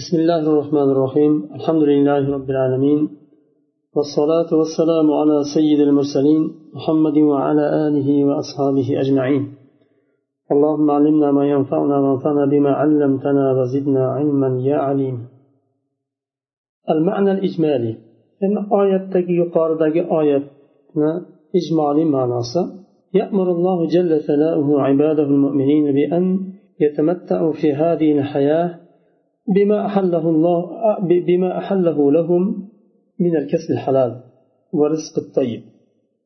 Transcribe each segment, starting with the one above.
بسم الله الرحمن الرحيم الحمد لله رب العالمين والصلاة والسلام على سيد المرسلين محمد وعلى آله وأصحابه أجمعين اللهم علمنا ما ينفعنا وانفعنا بما علمتنا وزدنا علما يا عليم المعنى الإجمالي إن آية يقارد آية إجمالي معناصة يأمر الله جل ثناؤه عباده المؤمنين بأن يتمتعوا في هذه الحياة بما أحله الله بما أحله لهم من الكسب الحلال والرزق الطيب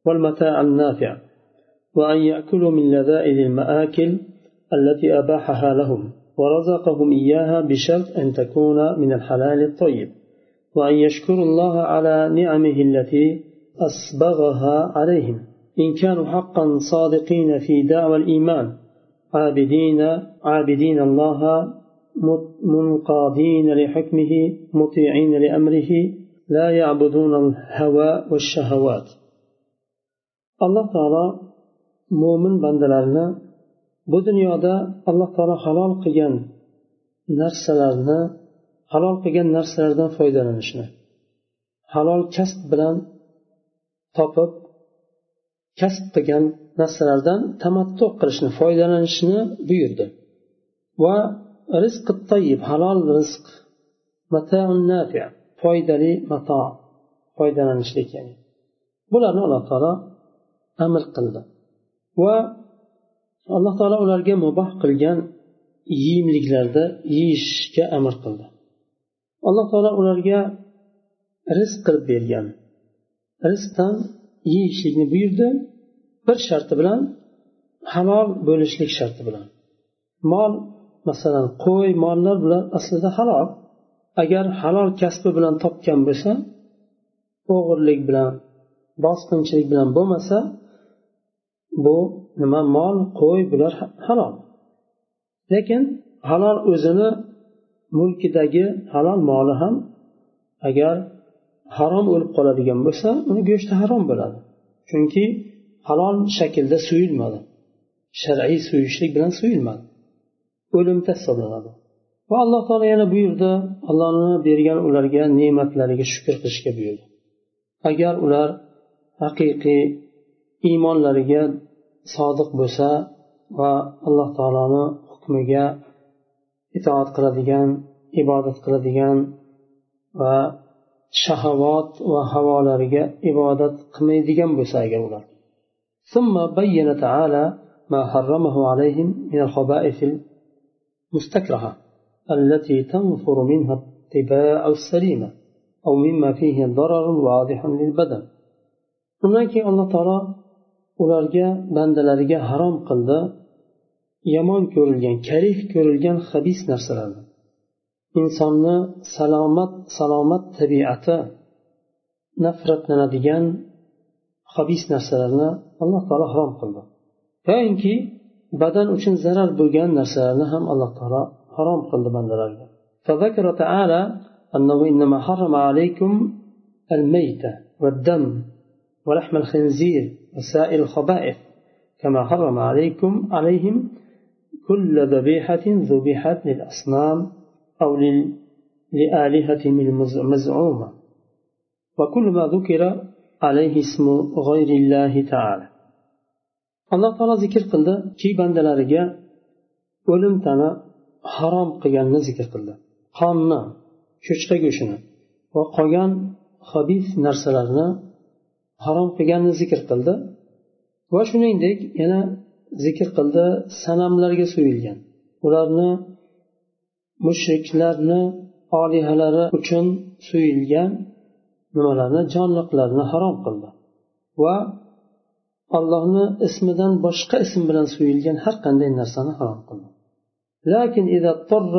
والمتاع النافع وأن يأكلوا من لذائذ المآكل التي أباحها لهم ورزقهم إياها بشرط أن تكون من الحلال الطيب وأن يشكروا الله على نعمه التي أسبغها عليهم. إن كانوا حقا صادقين في دعوى الإيمان عابدين عابدين الله منقادين لحكمه مطيعين لأمره لا يعبدون الهوى والشهوات الله تعالى mo'min bandalarni bu dunyoda alloh taolo halol qilgan narsalarni halol qilgan narsalardan foydalanishni halol kasb bilan topib kasb qilgan narsalardan tamattu qilishni foydalanishni buyurdi va rizq tayyib halol rizq. Nafi foydali mato foydalanishlik ya'ni bularni alloh taolo amr qildi. Va alloh taolo ularga muboh qilgan yeyimliklarni yeyishga amr qildi. Alloh taolo ularga rizq qilib bergan. Rizqdan yeyishlikni buyurdi. Bir sharti bilan halol bo'lishlik sharti bilan. Mol masalan qo'y mollar bular aslida halol. Agar halol kasbi bilan topgan bo'lsa o'g'irlik bilan bosqinchilik bilan bo'lmasa bu nima mol qo'y bular halol. Lekin halol o'zini mulkidagi halol moli ham agar harom o'lib qoladigan bo'lsa uni go'shti harom bo'ladi. Chunki halol shaklda suyulmadi. Shar'iy suyishlik bilan suyulmadi. o'limda hisoblanadi va alloh taolo yana buyurdi allohni bergan ularga ne'matlariga shukur qilishga buyurdi agar ular haqiqiy iymonlariga sodiq bo'lsa va alloh taoloni hukmiga itoat qiladigan ibodat qiladigan va shahavot va havolariga ibodat qilmaydigan bo'lsa agar ular ثم بين تعالى ما حرمه عليهم من الخبائث المستكرهة التي تنفر منها الطباع السليمة أو مما فيه ضرر واضح للبدن undan keyin alloh taolo ularga bandalariga harom qildi yomon ko'rilgan karih ko'rilgan habis narsalarni insonni salomat salomat tabiati nafratlanadigan habis narsalarni alloh taolo harom qildi yoyinki badan uchun zarar bo'lgan narsalarni ham alloh taolo harom qildi bandalarga. فذكر تعالى أنه إنما حرم عليكم الميتة والدم ولحم الخنزير وسائر الخبائث كما حرم عليكم عليهم كل ذبيحة ذبحت للأصنام أو لآلهتهم المزعومة وكل ما ذكر عليه اسم غير الله تعالى alloh taolo zikr qildiki bandalariga o'lim tana harom qilganini zikr qildi. Qonni cho'chqa go'shtini va qolgan habis narsalarni harom qilganini zikr qildi. Va shuningdek yana zikr qildi sanamlarga so'yilgan ularni mushriklarni olihalari uchun so'yilgan nimalarni jonliqlarni harom qildi. Va allohni ismidan boshqa ism bilan so'yilgan har qanday narsani harom qildi لكن إذا اضطر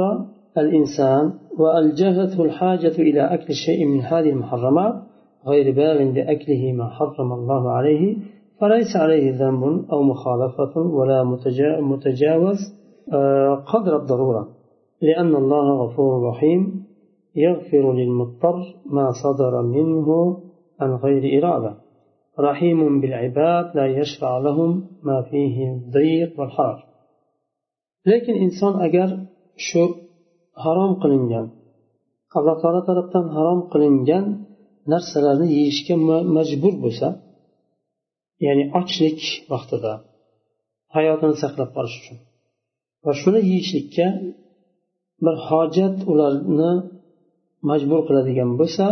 الإنسان وألجهته الحاجة إلى أكل شيء من هذه المحرمات غير باغ لأكله ما حرم الله عليه فليس عليه ذنب أو مخالفة ولا متجاوز قدر الضرورة. لأن الله غفور رحيم. يغفر للمضطر ما صدر منه عن غير إرادة. رحيم بالعباد لا يشرع لهم ما فيه الضيق والحرج lekin inson agar shu harom qilingan alloh taolo tarafdan harom qilingan narsalarni yeyishga majbur bo'lsa ya'ni ochlik vaqtida hayotini saqlab qolish uchun va shuni yeyishlikka bir hojat ularni majbur qiladigan bo'lsa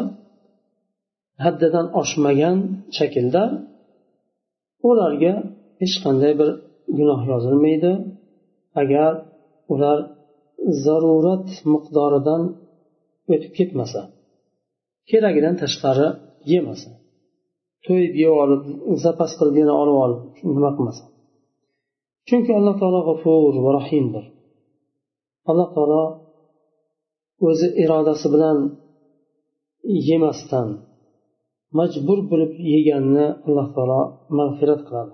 haddidan oshmagan shaklda ularga hech qanday bir gunoh yozilmaydi. Agar ular zarurat miqdoridan o'tib ketmasa keragidan tashqari yemasa to'yib yeb olib zapas qilib yana olib olib nima qilmasa. Chunki alloh taolo g'afur va rahimdir alloh taolo o'zi irodasi bilan yemasdan majbur bo'lib yeganni alloh taolo mag'firat qiladi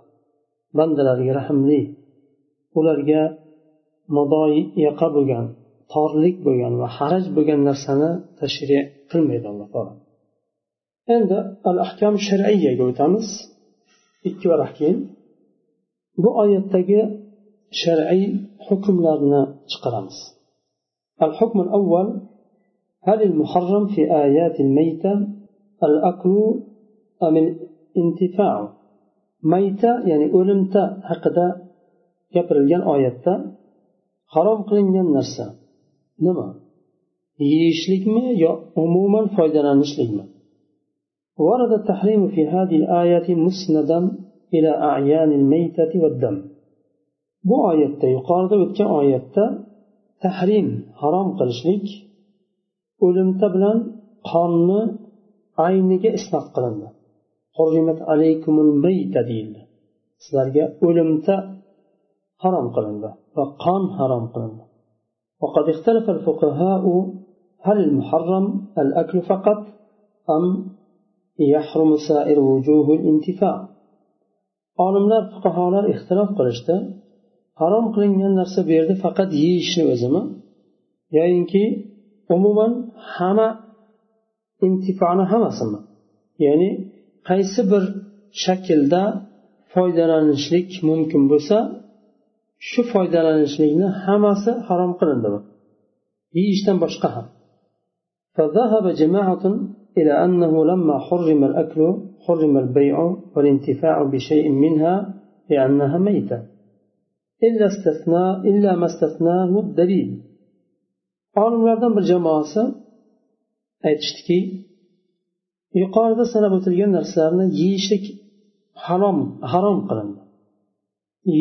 bandalarga rahmli ularga mudoyaqa bo'lgan torlik bo'lgan va haraj bo'lgan narsani tashri qilmaydi alloh taolo endi al ahkam shar'iyaga o'tamiz ikki varaq keyin bu oyatdagi shar'iy hukmlarni chiqaramiz الحكم الأول هل المحرم في آيات الميتة الأكل أم الانتفاع mayta ya'ni o'limta haqida gapirilgan oyatda harom qilingan narsa nima yeyishlikmi yo umuman foydalanishlikmi ورد التحريم في هذه الآية مسندا إلى أعيان الميتة والدم bu oyatda yuqorida o'tgan oyatda tahrim harom qilishlik o'limta bilan qonni ayniga isnot qilindi hurrimat alaykumul mayta deyildi sizlarga o'limta harom qilindi va qon harom qilindi وقد اختلف الفقهاء هل المحرم الأكل فقط أم يحرم سائر وجوه الانتفاع olimlar fuqarolar ixtilof qilishdi harom qilingan narsa bu yerda faqat yeyishni o'zimi yoyinki umuman hamma intifoni hammasimi ya'ni qaysi bir shaklda foydalanishlik mumkin bo'lsa shu foydalanishlikni hammasi harom qilindimi yeyishdan boshqa ham فذهب جماعة إلى أنه لما حرم الأكل حرم البيع والانتفاع بشيء منها لأنها ميتة إلا استثناء إلا ما استثناه الدليل olimlardan bir jamoasi aytishdiki yuqorida sanab o'tilgan narsalarni yeyishlik harom harom qilindi.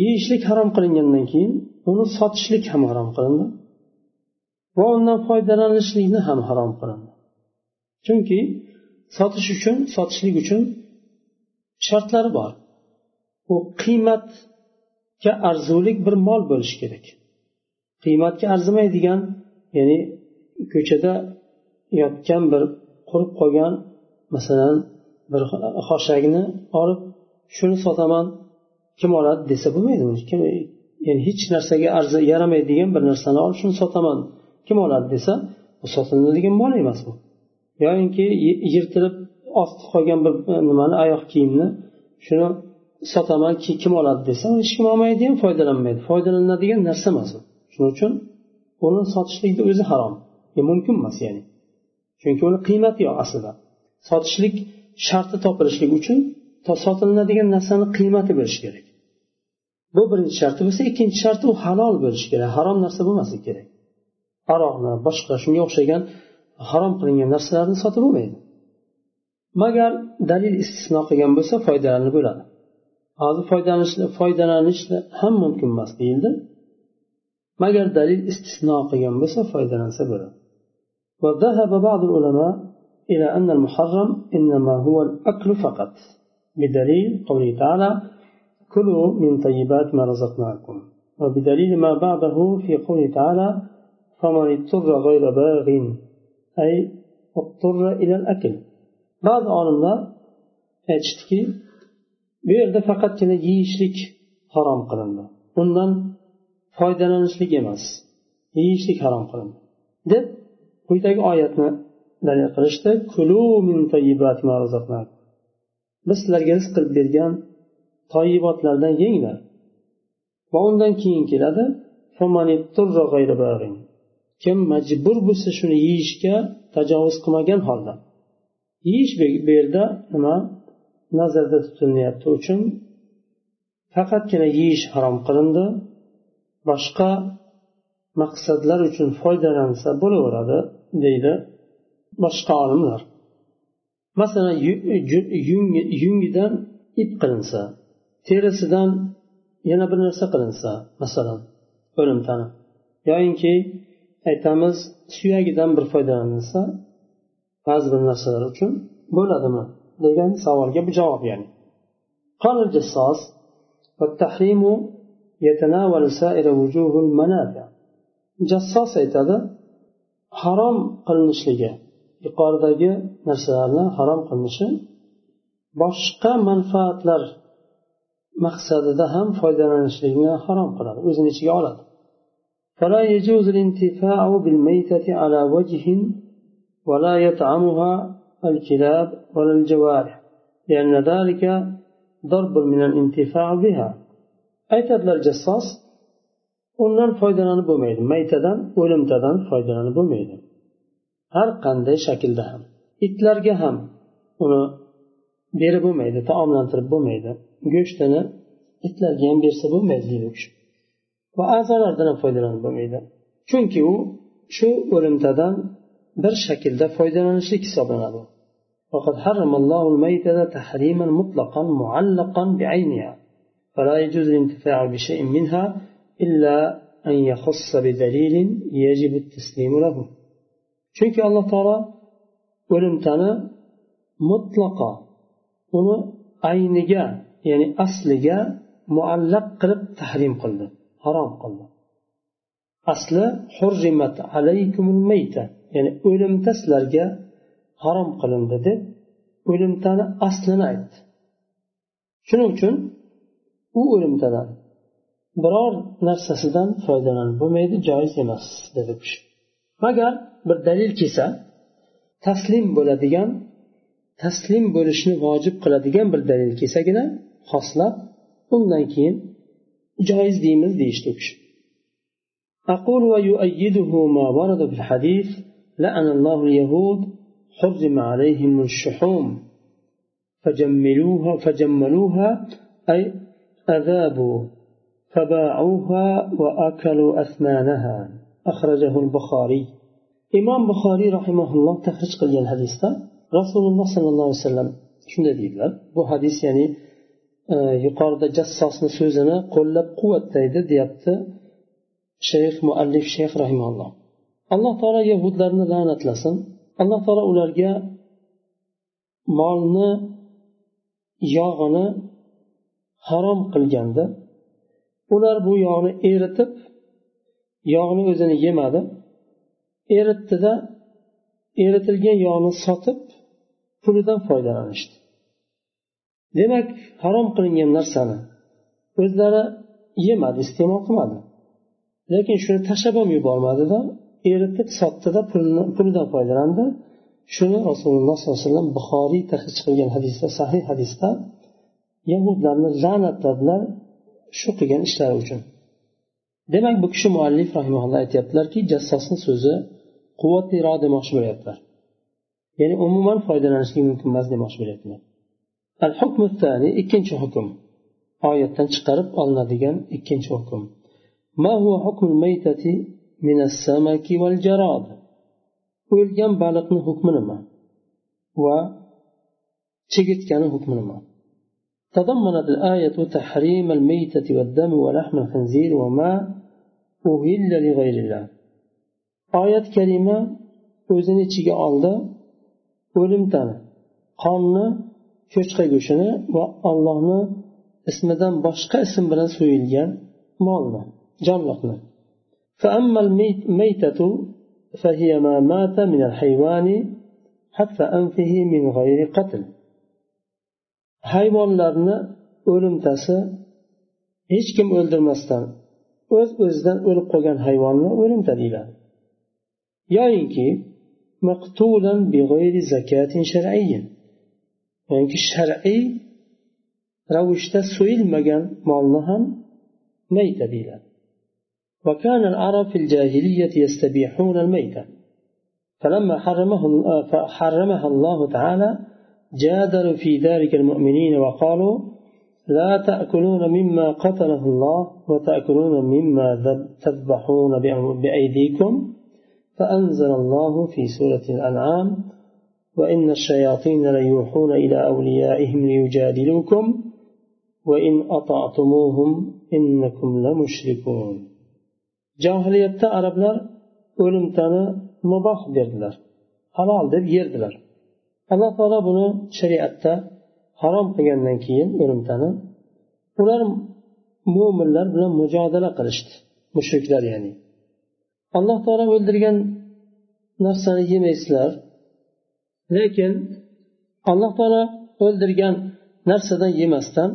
Yeyishlik harom qilingandan keyin uni sotishlik ham harom qilindi va undan foydalanishlikni ham harom qilindi. Chunki sotish uchun sotishlik uchun shartlari bor. U qiymatga arzulik bir mol bo'lishi kerak. Qiymatga arzimaydigan ya'ni ko'chada yotgan bir qurib qolgan masalan bir xoshakni olib shuni sotaman kim oladi desa bo'lmaydi ya'ni hech narsaga arzi yaramaydigan bir narsani olib shuni sotaman kim oladi desa bu sotiladigan mol emas bu. Yoyinki yirtilib osti qolgan bir e, nimani oyoq kiyimni shuni sotaman kim oladi desa hech kim olmaydi ham foydalanmaydi. Foydalanadigan narsa emas u shuning uchun uni sotishlikni o'zi harom. E, mumkin emas ya'ni. Chunki uni qiymati yo'q aslida. Sotishlik sharti topilishligi uchun sotilinadigan narsani qiymati bo'lishi kerak. Bu birinchi sharti bo'lsa ikkinchi sharti u halol bo'lishi kerak harom narsa bo'lmasligi kerak. Aroqni boshqa shunga o'xshagan harom qilingan narsalarni sotib bo'lmaydi. Magar dalil istisno qilgan bo'lsa foydalanib bo'ladi. Hozir foydalanish foydalanish ham mumkin emas deyildi. Magar dalil istisno qilgan bo'lsa foydalansa bo'ladi. وذهب بعض العلماء إلى أن المحرم إنما هو الأكل فقط بدليل قوله تعالى كلوا من طيبات ما رزقناكم. وبدليل ما بعده في قوله تعالى فمن اضطر غير باغ أي اضطر إلى الأكل. بعض olimlar aytishdiki bu yerda faqatgina yeyishlik harom qilindi undan foydalanishlik emas yeyishlik harom qilindi deb quyidagi oyatni dalil qilishdi. Biz sizlarga rizq qilib bergan toyibotlardan yenglar. Va undan keyin keladi kim majbur bo'lsa shuni yeyishga tajovuz qilmagan holda. Yeyish bu yerda nima? Nazarda tutilyapti uchun faqatgina yeyish harom qilindi. Boshqa maqsadlar uchun foydalansa bo'laveradi. deydi boshqa olimlar masalan yungidan ip qilinsa terisidan yana bir narsa qilinsa masalan o'limtani yoyinki aytamiz suyagidan bir foydalanilsa ba'zi bir narsalar uchun bo'ladimi degan savolga bu javob ya'ni قال الجصاص والتحريم يتناول سائر وجوه المنافع jassos aytadi harom qilinishligi yuqoridagi narsalarni harom qilinishi boshqa manfaatlar maqsadida ham foydalanishlikni harom qiladi o'zini ichiga oladi فلا يجوز الانتفاع بالميتة على وجه ولا يطعمها الكلاب ولا الجوارح لأن ذلك ضرب من الانتفاع بها aytadilar jassos undan foydalanib bo'lmaydi maytadan o'limtadan foydalanib bo'lmaydi har qanday shaklda ham itlarga ham uni berib bo'lmaydi taomlantirib bo'lmaydi go'shtini itlarga ham bersa bo'lmaydi deydi u kishi va a'zolardan ham foydalanib bo'lmaydi chunki u shu o'limtadan bir shaklda foydalanishlik hisoblanadi وقد حرم الله الميتة تحريما مطلقا معلقا بعينها فلا يجوز الانتفاع بشيء منها إلا أن يخص بدليل يجب التسليم له chunki alloh taolo o'limtani mutlaqo uni ayniga ya'ni asliga muallaq qilib tahrim qildi harom qildi asli hurrimat alaykumul mayta ya'ni o'limta sizlarga harom qilindi deb o'limtani aslini aytdi shuning uchun u o'limtadan biror narsasidan foydalanib bo'lmaydi joiz emas dedi u kishi magar bir dalil kelsa taslim bo'ladigan taslim bo'lishni vojib qiladigan bir dalil kelsagina xoslab undan keyin joiz deymiz deyishdi u kishi أقول ويؤيده ما ورد في الحديث لأن الله اليهود حرم عليهم الشحوم فجملوها فجملوها أي أذابوا فباعوها وأكلوا أثمانها أخرجه البخاري إمام بخاري رحمه الله تخرج قل الحديث رسول الله صلى الله عليه وسلم shunday deydilar bu hadis ya'ni yuqorida jassosni so'zini qo'llab quvvatlaydi deyapti shayx muallif shayx rahimalloh alloh taolo yahudlarni la'natlasin alloh taolo ularga molni yog'ini harom qilganda ular bu yog'ni eritib yog'ni o'zini yemadi. Eritdida eritilgan yog'ni sotib pulidan foydalanishdi. Demak harom qilingan narsani o'zlari yemadi iste'mol qilmadi. Lekin shuni tashlab ham yubormadida eritib sotdida pulidan foydalandi. Shuni rasululloh sollallohu alayhi vasallam buxoriy tahrij qilgan hadisda sahih hadisda yahudlarni la'natladilar. shu qilgan ishlari uchun demak bu kishi muallif rahimaulloh aytyaptilarki jassosni so'zi quvvatliroq demoqchi bo'lyaptilar ya'ni umuman foydalanishlik mumkin emas demoqchi bo'lyaptilar al hukm ikkinchi hukm oyatdan chiqarib olinadigan ikkinchi hukm ما هو حكم الميتة من السمك والجراد o'lgan baliqni hukmi nima va chigirtkani hukmi nima تضمنت الآية تحريم الميتة والدم ولحم الخنزير وما أهل لغير الله. آية كريمة o'zini ichiga oldi o'limtani qonni cho'chqa go'shtini va allohni ismidan boshqa ism bilan so'yilgan molni jonliqni فأما الميتة فهي ما مات من الحيوان حتى أنفه من غير قتل. hayvonlarni o'limtasi hech kim o'ldirmasdan o'z öz o'zidan o'lib qolgan hayvonni o'limta deyiladi yoyinki maqtulan zakatin shar'iyyin yoki shar'iy ravishda so'yilmagan molni ham mayta deyiladi وكان العرب في الجاهلية يستبيحون الميتة فلما حرمه حرمها الله تعالى جادلوا في ذلك المؤمنين وقالوا لا تأكلون مما قتله الله وتأكلون مما تذبحون بأيديكم فأنزل الله في سورة الأنعام وإن الشياطين ليوحون إلى أوليائهم ليجادلوكم وإن أطعتموهم إنكم لمشركون. جاهلية arablar o'limtani muboh derdilar halol deb yerdilar alloh taolo buni shariatda harom qilgandan keyin o'rimtani ular mo'minlar bilan mujodala qilishdi mushriklar ya'ni. Alloh taolo o'ldirgan narsani yemaysizlar lekin alloh taolo o'ldirgan narsadan yemasdan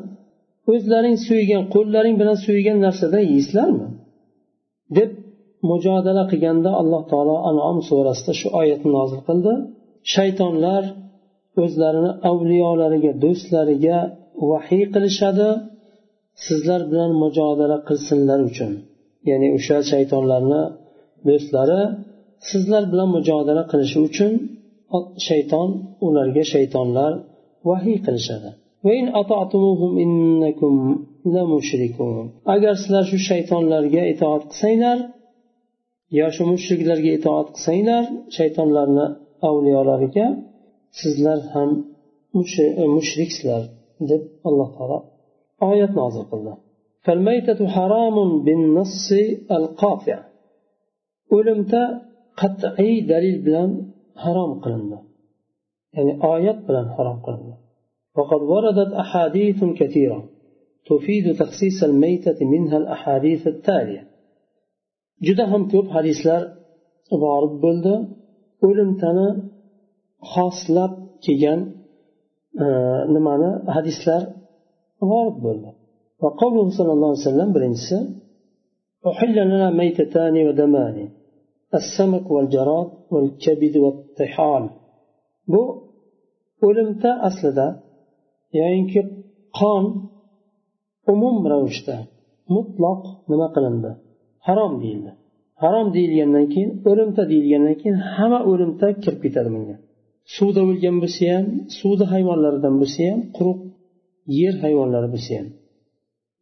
o'zlaring suygan qo'llaring bilan suygan narsadan yeysizlarmi deb mujodala qilganda alloh taolo anom surasida shu oyatni nozil qildi. Shaytonlar o'zlarini avliyolariga do'stlariga vahiy qilishadi. Sizlar bilan mujodala qilsinlar uchun. Ya'ni o'sha shaytonlarni do'stlari sizlar bilan mujodala qilishi uchun shayton ularga shaytonlar vahiy qilishadi. Agar sizlar shu shaytonlarga itoat qilsanglar yo shu mushriklarga itoat qilsanglar shaytonlarni avliyolariga sizlar ham mushriksizlar deb alloh taolo oyat nozil qildi o'limta qat'iy dalil bilan harom qilindi ya'ni oyat bilan harom qilindi وقد وردت أحاديث كثيرة تفيد تخصيص الميتة منها الأحاديث التالية juda ham ko'p hadislar iborat bo'ldi o'limtani xoslab kelgan nimani hadislar g'olib bo'ldi وقوله صلى الله عليه وسلم birinchisi أحل لنا ميتتان ودمان السمك والجراد والكبد والطحال bu o'limta aslida yoyinki qon umum ravishda mutloq nima qilindi harom deyildi harom deyilgandan keyin o'limta deyilgandan keyin hamma o'limta kirib ketadi bunga Suvda o'lgan bo'lsa ham suvni hayvonlaridan bo'lsa ham quruq yer hayvonlari bo'lsa ham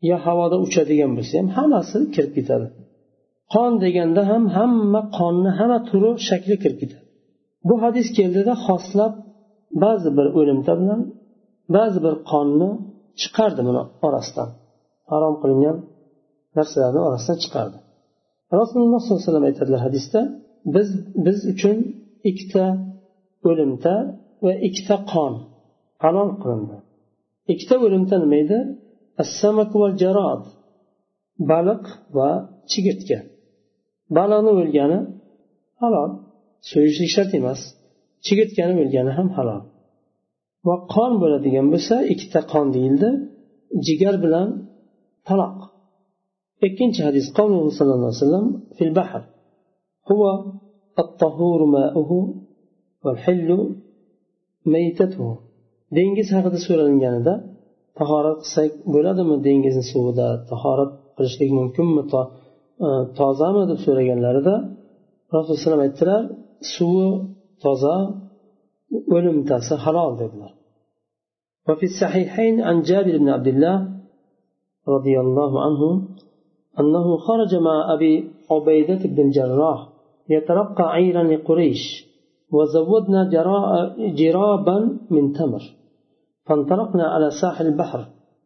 yo havoda uchadigan bo'lsa ham hammasi kirib ketadi. Qon deganda ham hamma qonni hamma turi shakli kirib ketadi. Bu hadis keldida xoslab ba'zi bir o'limta bilan ba'zi bir qonni chiqardi buni orasidan. Harom qilingan narsalarni orasidan chiqardi. Rasululloh sollallohu alayhi vasallam aytadilar hadisda biz biz uchun ikkita o'limta va ikkita qon halol qilindi ikkita o'limta nima edi jarod baliq va chigirtka baliqni o'lgani halol so'yishlik shart emas chigirtkani o'lgani ham halol va qon bo'ladigan bo'lsa ikkita qon deyildi jigar bilan taloq ikkinchi hadis qavluhu sallallohu alayhi vasallam fil bahr هو الطهور ماؤه والحل ميتته dengiz haqida so'ralinganida tahorat qilsak bo'ladimi dengizni suvida tahorat qilishlik mumkinmi e, tozami deb so'raganlarida rasululloh alayhi aytdilar suvi toza o'limtasi halol dedilar وفي الصحيحين عن جابر بن عبد الله رضي الله عنه أنه خرج مع أبي عبيدة بن الجراح يترقى عيرا لقريش وزودنا جرابا من تمر. فانطلقنا على ساحل البحر.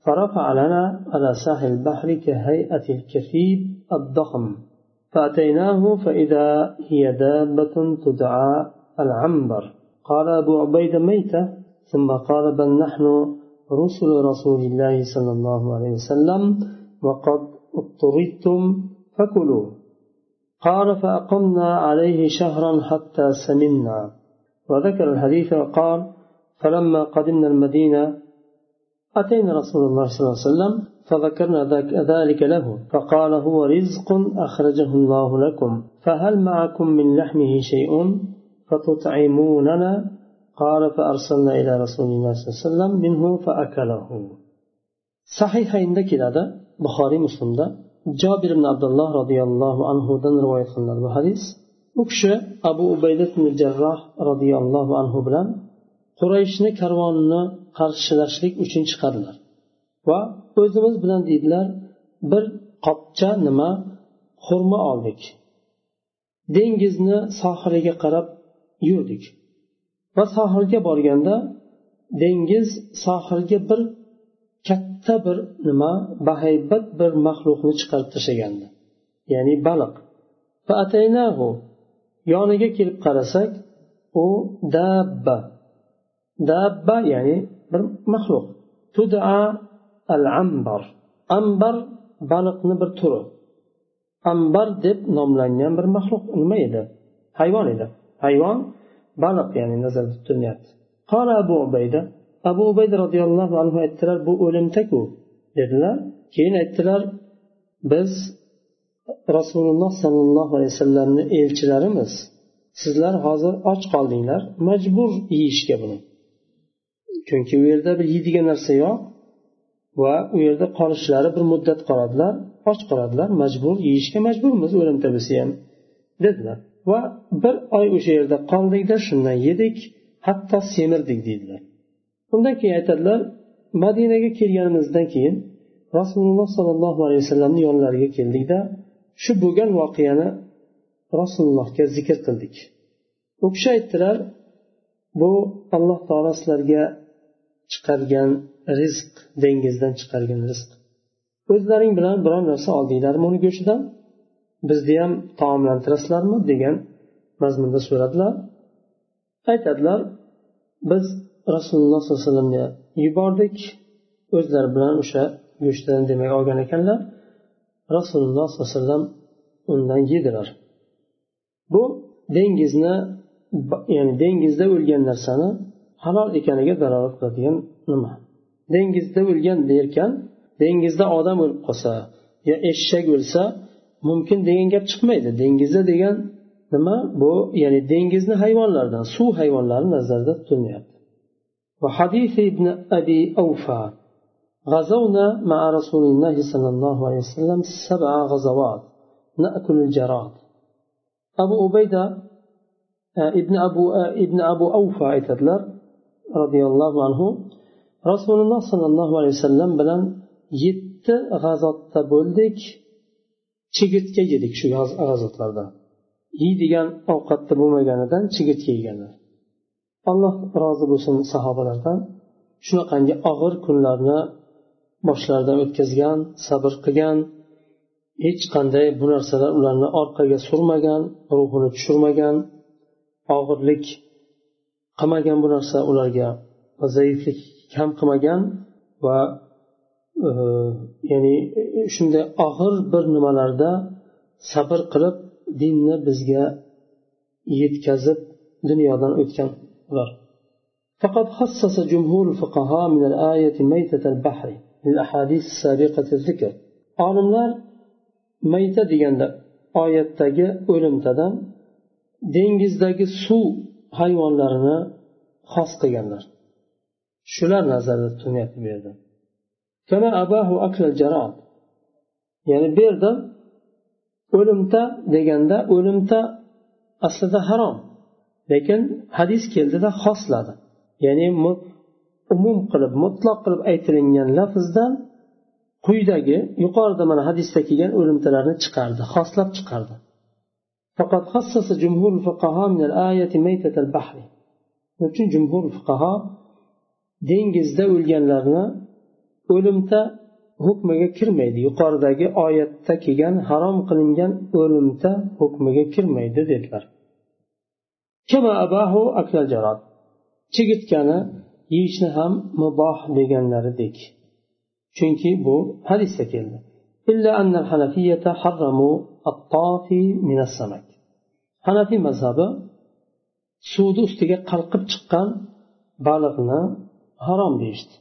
فرفع لنا على ساحل البحر كهيئة الكثيب الضخم. فأتيناه فإذا هي دابة تدعى العنبر. قال أبو عبيدة ميتة ثم قال بل نحن رسل رسول الله صلى الله عليه وسلم وقد اضطردتم فكلوا. قال فأقمنا عليه شهرا حتى سمنا. وذكر الحديث وقال فلما قدمنا المدينة أتينا رسول الله صلى الله عليه وسلم فذكرنا ذلك له فقال هو رزق أخرجه الله لكم. فهل معكم من لحمه شيء فتطعموننا؟ قال فأرسلنا إلى رسول الله صلى الله عليه وسلم منه فأكله. صحيح عندك هذا؟ بخاري مسلم ده؟ Jobir ibn abdulloh roziyallohu anhudan rivoyat qilinadi. Bu hadis u kishi abu ubayda jarroh roziyallohu anhu bilan qurayshni karvonini qarshilashlik uchun chiqadilar va o'zimiz bilan deydilar bir qopcha nima? Xurmo oldik. Dengizni sohiliga qarab yurdik va sohilga borganda dengiz sohilga bir katta bir nima bahaybat bir maxluqni chiqarib tashlagandi. Ya'ni baliq. Yoniga kelib qarasak u dabba. Dabba ya'ni bir maxluq. Tuda al ambar ambar baliqni bir turi. Ambar deb nomlangan bir maxluq nima edi? Hayvon edi. Hayvon baliq ya'ni nazarda tutilyapti qala abu ubayda abu ubayd roziyallohu anhu aytdilar bu o'limtaku dedilar. Keyin aytdilar biz rasululloh sollallohu alayhi vasallamni elchilarimiz. Sizlar hozir och qoldinglar. Majbur yeyishga buni. Chunki u yerda bir yeydigan narsa yo'q va u yerda qolishlari bir muddat qoladilar och qoladilar. Majbur yeyishga majburmiz o'limta bo'lsa ham dedilar. Va bir oy o'sha yerda qoldikda shundan yedik. Hatto semirdik deydilar. Undan keyin aytadilar madinaga kelganimizdan keyin rasululloh sollallohu alayhi vasallamni yonlariga keldikda shu bo'lgan voqeani rasulullohga zikr qildik. U kishi aytdilar bu alloh taolo sizlarga chiqargan rizq dengizdan chiqargan rizq. O'zlaring bilan biror narsa oldinglarmi uni go'shtidan? Bizni ham taomlantirasizlarmi? degan mazmunda so'radilar. Aytadilar biz rasululloh sollallohu alayhi vasallamga yubordik. O'zlari bilan o'sha go'shtdan demak olgan ekanlar. Rasululloh sollallohu alayhi vasallam undan yedilar. Bu dengizni ya'ni dengizda o'lgan narsani halol ekaniga dalolat qiladigan nima? Dengizda o'lgan derkan dengizda odam o'lib qolsa yo eshak o'lsa mumkin degan gap chiqmaydi. Dengizda degan nima? Bu ya'ni dengizni hayvonlaridan suv hayvonlari nazarda tutilyapti. وحديث ابن أبي أوفى غزونا مع رسول الله صلى الله عليه وسلم سبع غزوات نأكل الجراد أبو عبيدة ابن أبو ابن أبو أوفى aytadilar roziyallohu anhu rasululloh sollallohu alayhi vasallam bilan yetti g'azotda bo'ldik chigirtka yedik shu g'azotlarda yeydigan ovqatda bo'lmaganidan chigirtka yeganlar Alloh rozi bo'lsin sahobalardan. Shunaqangi og'ir kunlarni boshlaridan o'tkazgan sabr qilgan hech qanday bu narsalar ularni orqaga surmagan ruhini tushirmagan og'irlik qilmagan bu narsa ularga va zaiflik kam qilmagan va e, ya'ni shunday og'ir bir nimalarda sabr qilib dinni bizga yetkazib dunyodan o'tgan o'tganlar فقد خصص جمهور الفقهاء من الآية ميتة البحر للأحاديث السابقة الذكر olimlar mayta deganda oyatdagi o'limtadan dengizdagi suv hayvonlarini xos qilganlar shular nazarda tutilyapti bu yerda ya'ni bu yerda o'limta deganda o'limta aslida harom lekin hadis keldida xosladi ya'ni umum qilib mutloq qilib aytilingan lafzdan quyidagi yuqorida mana hadisda kelgan o'limtalarni chiqardi xoslab chiqardi فقد خصص جمهور الفقهاء من الآية ميتة البحر uchun jumhur fuqaho dengizda o'lganlarni o'limta hukmiga kirmaydi yuqoridagi oyatda kelgan harom qilingan o'limta hukmiga kirmaydi dedilar Chigirtkani yeyishni ham muboh deganlaridek chunki bu hadisda keldi hanafiy mazhabi suvni ustiga qalqib chiqqan baliqni harom deyishdi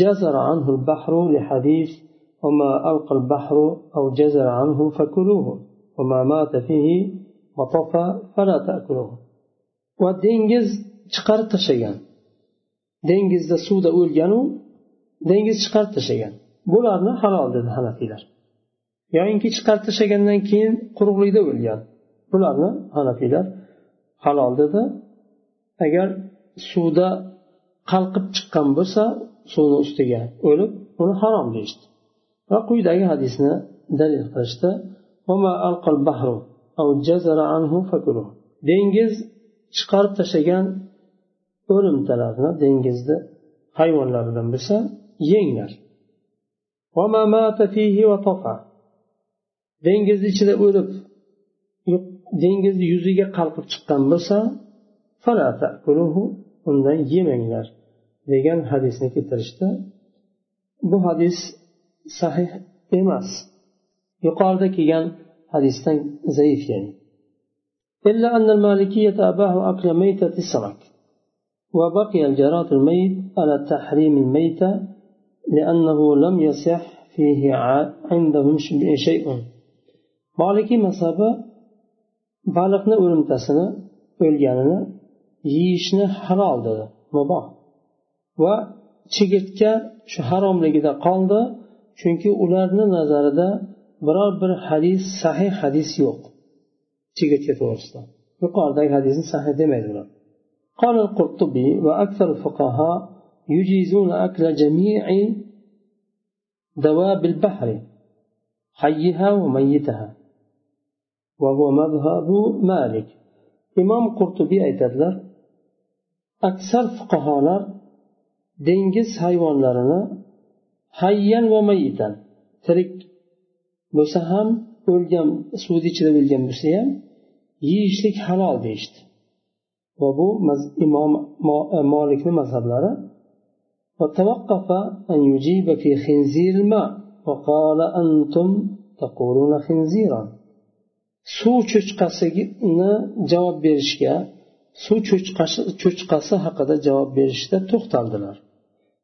جزر عنه البحر لحديث وما ألقى البحر أو جزر عنه فكلوه وما مات فيه va dengiz chiqarib tashlagan. Dengizda suvda o'lganu dengiz chiqarib tashlagan. Bularni halol dedi hanafiylar. Yoyinki chiqarib tashlagandan keyin quruqlikda o'lgan. Bularni hanafiylar halol dedi. Agar suvda qalqib chiqqan bo'lsa suvni ustiga o'lib uni harom deyishdi. Va quyidagi hadisni dalil qilishdi. Dengiz chiqarib tashlagan o'limtalarni dengizni hayvonlaridan bo'lsa yenglar dengizni ichida o'lib dengizni yuziga qalqib chiqqan bo'lsa undan yemanglar degan hadisni keltirishdi bu hadis sahih emas yuqorida kelgan hadisdan zaif ya'ni إلا أن المالكية أباحوا أكل ميتة السمك وبقي الجراد الميت على تحريم الميتة لأنه لم يصح فيه عندهم شيء مالكي مذهبı baliqni o'limtasini o'lganini yeyishni halol dedi muboh va chigirtka shu haromligida qoldi chunki ularni nazarida biror bir hadis sahih hadis yo'q chigirtka to'g'risida yuqoridagi hadisni sahih demaydi ular قال القرطبي وأكثر الفقهاء يجيزون أكل جميع دواب البحر حيها وميتها وهو مذهب مالك. إمام قرطبي أي تدلر أكثر فقهاء دينجس حيوان لرنا حيا وميتا. ترك bo'lsa ham o'lgan suvni ichida o'lgan bo'lsa ham yeyishlik halol deyishdi va bu imom molikni mazhablari وتوقف أن يجيب في خنزير الماء وقال أنتم تقولون خنزيرا suv cho'chqasini javob berishga suv cho'chqasi haqida javob berishda to'xtaldilar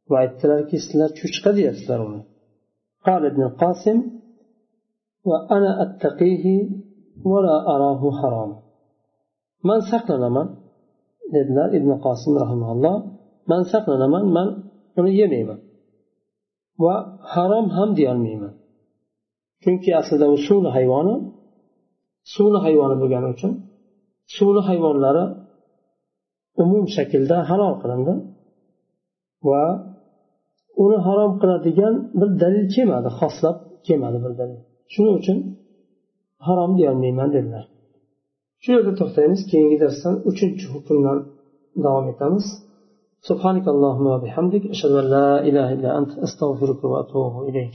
va aytdilarki sizlar cho'chqa deyapsizlar uni قال ابن القاسم ana harom man saqlanaman dedilar ibn qosim rahimalloh man saqlanaman man uni yemayman va harom ham deyolmayman. Chunki aslida u suvni hayvoni suvni hayvoni bo'lgani uchun suvni hayvonlari umum shaklda halol qilindi va uni harom qiladigan bir dalil kelmadi xoslab kelmadi bir dalil. shuning uchun harom deyolmayman dedilar shu yerda to'xtaymiz keyingi darsdan uchinchi hukmdan davom etamiz سبحانك اللهم وبحمدك أشهد أن لا إله إلا أنت أستغفرك وأتوب إليك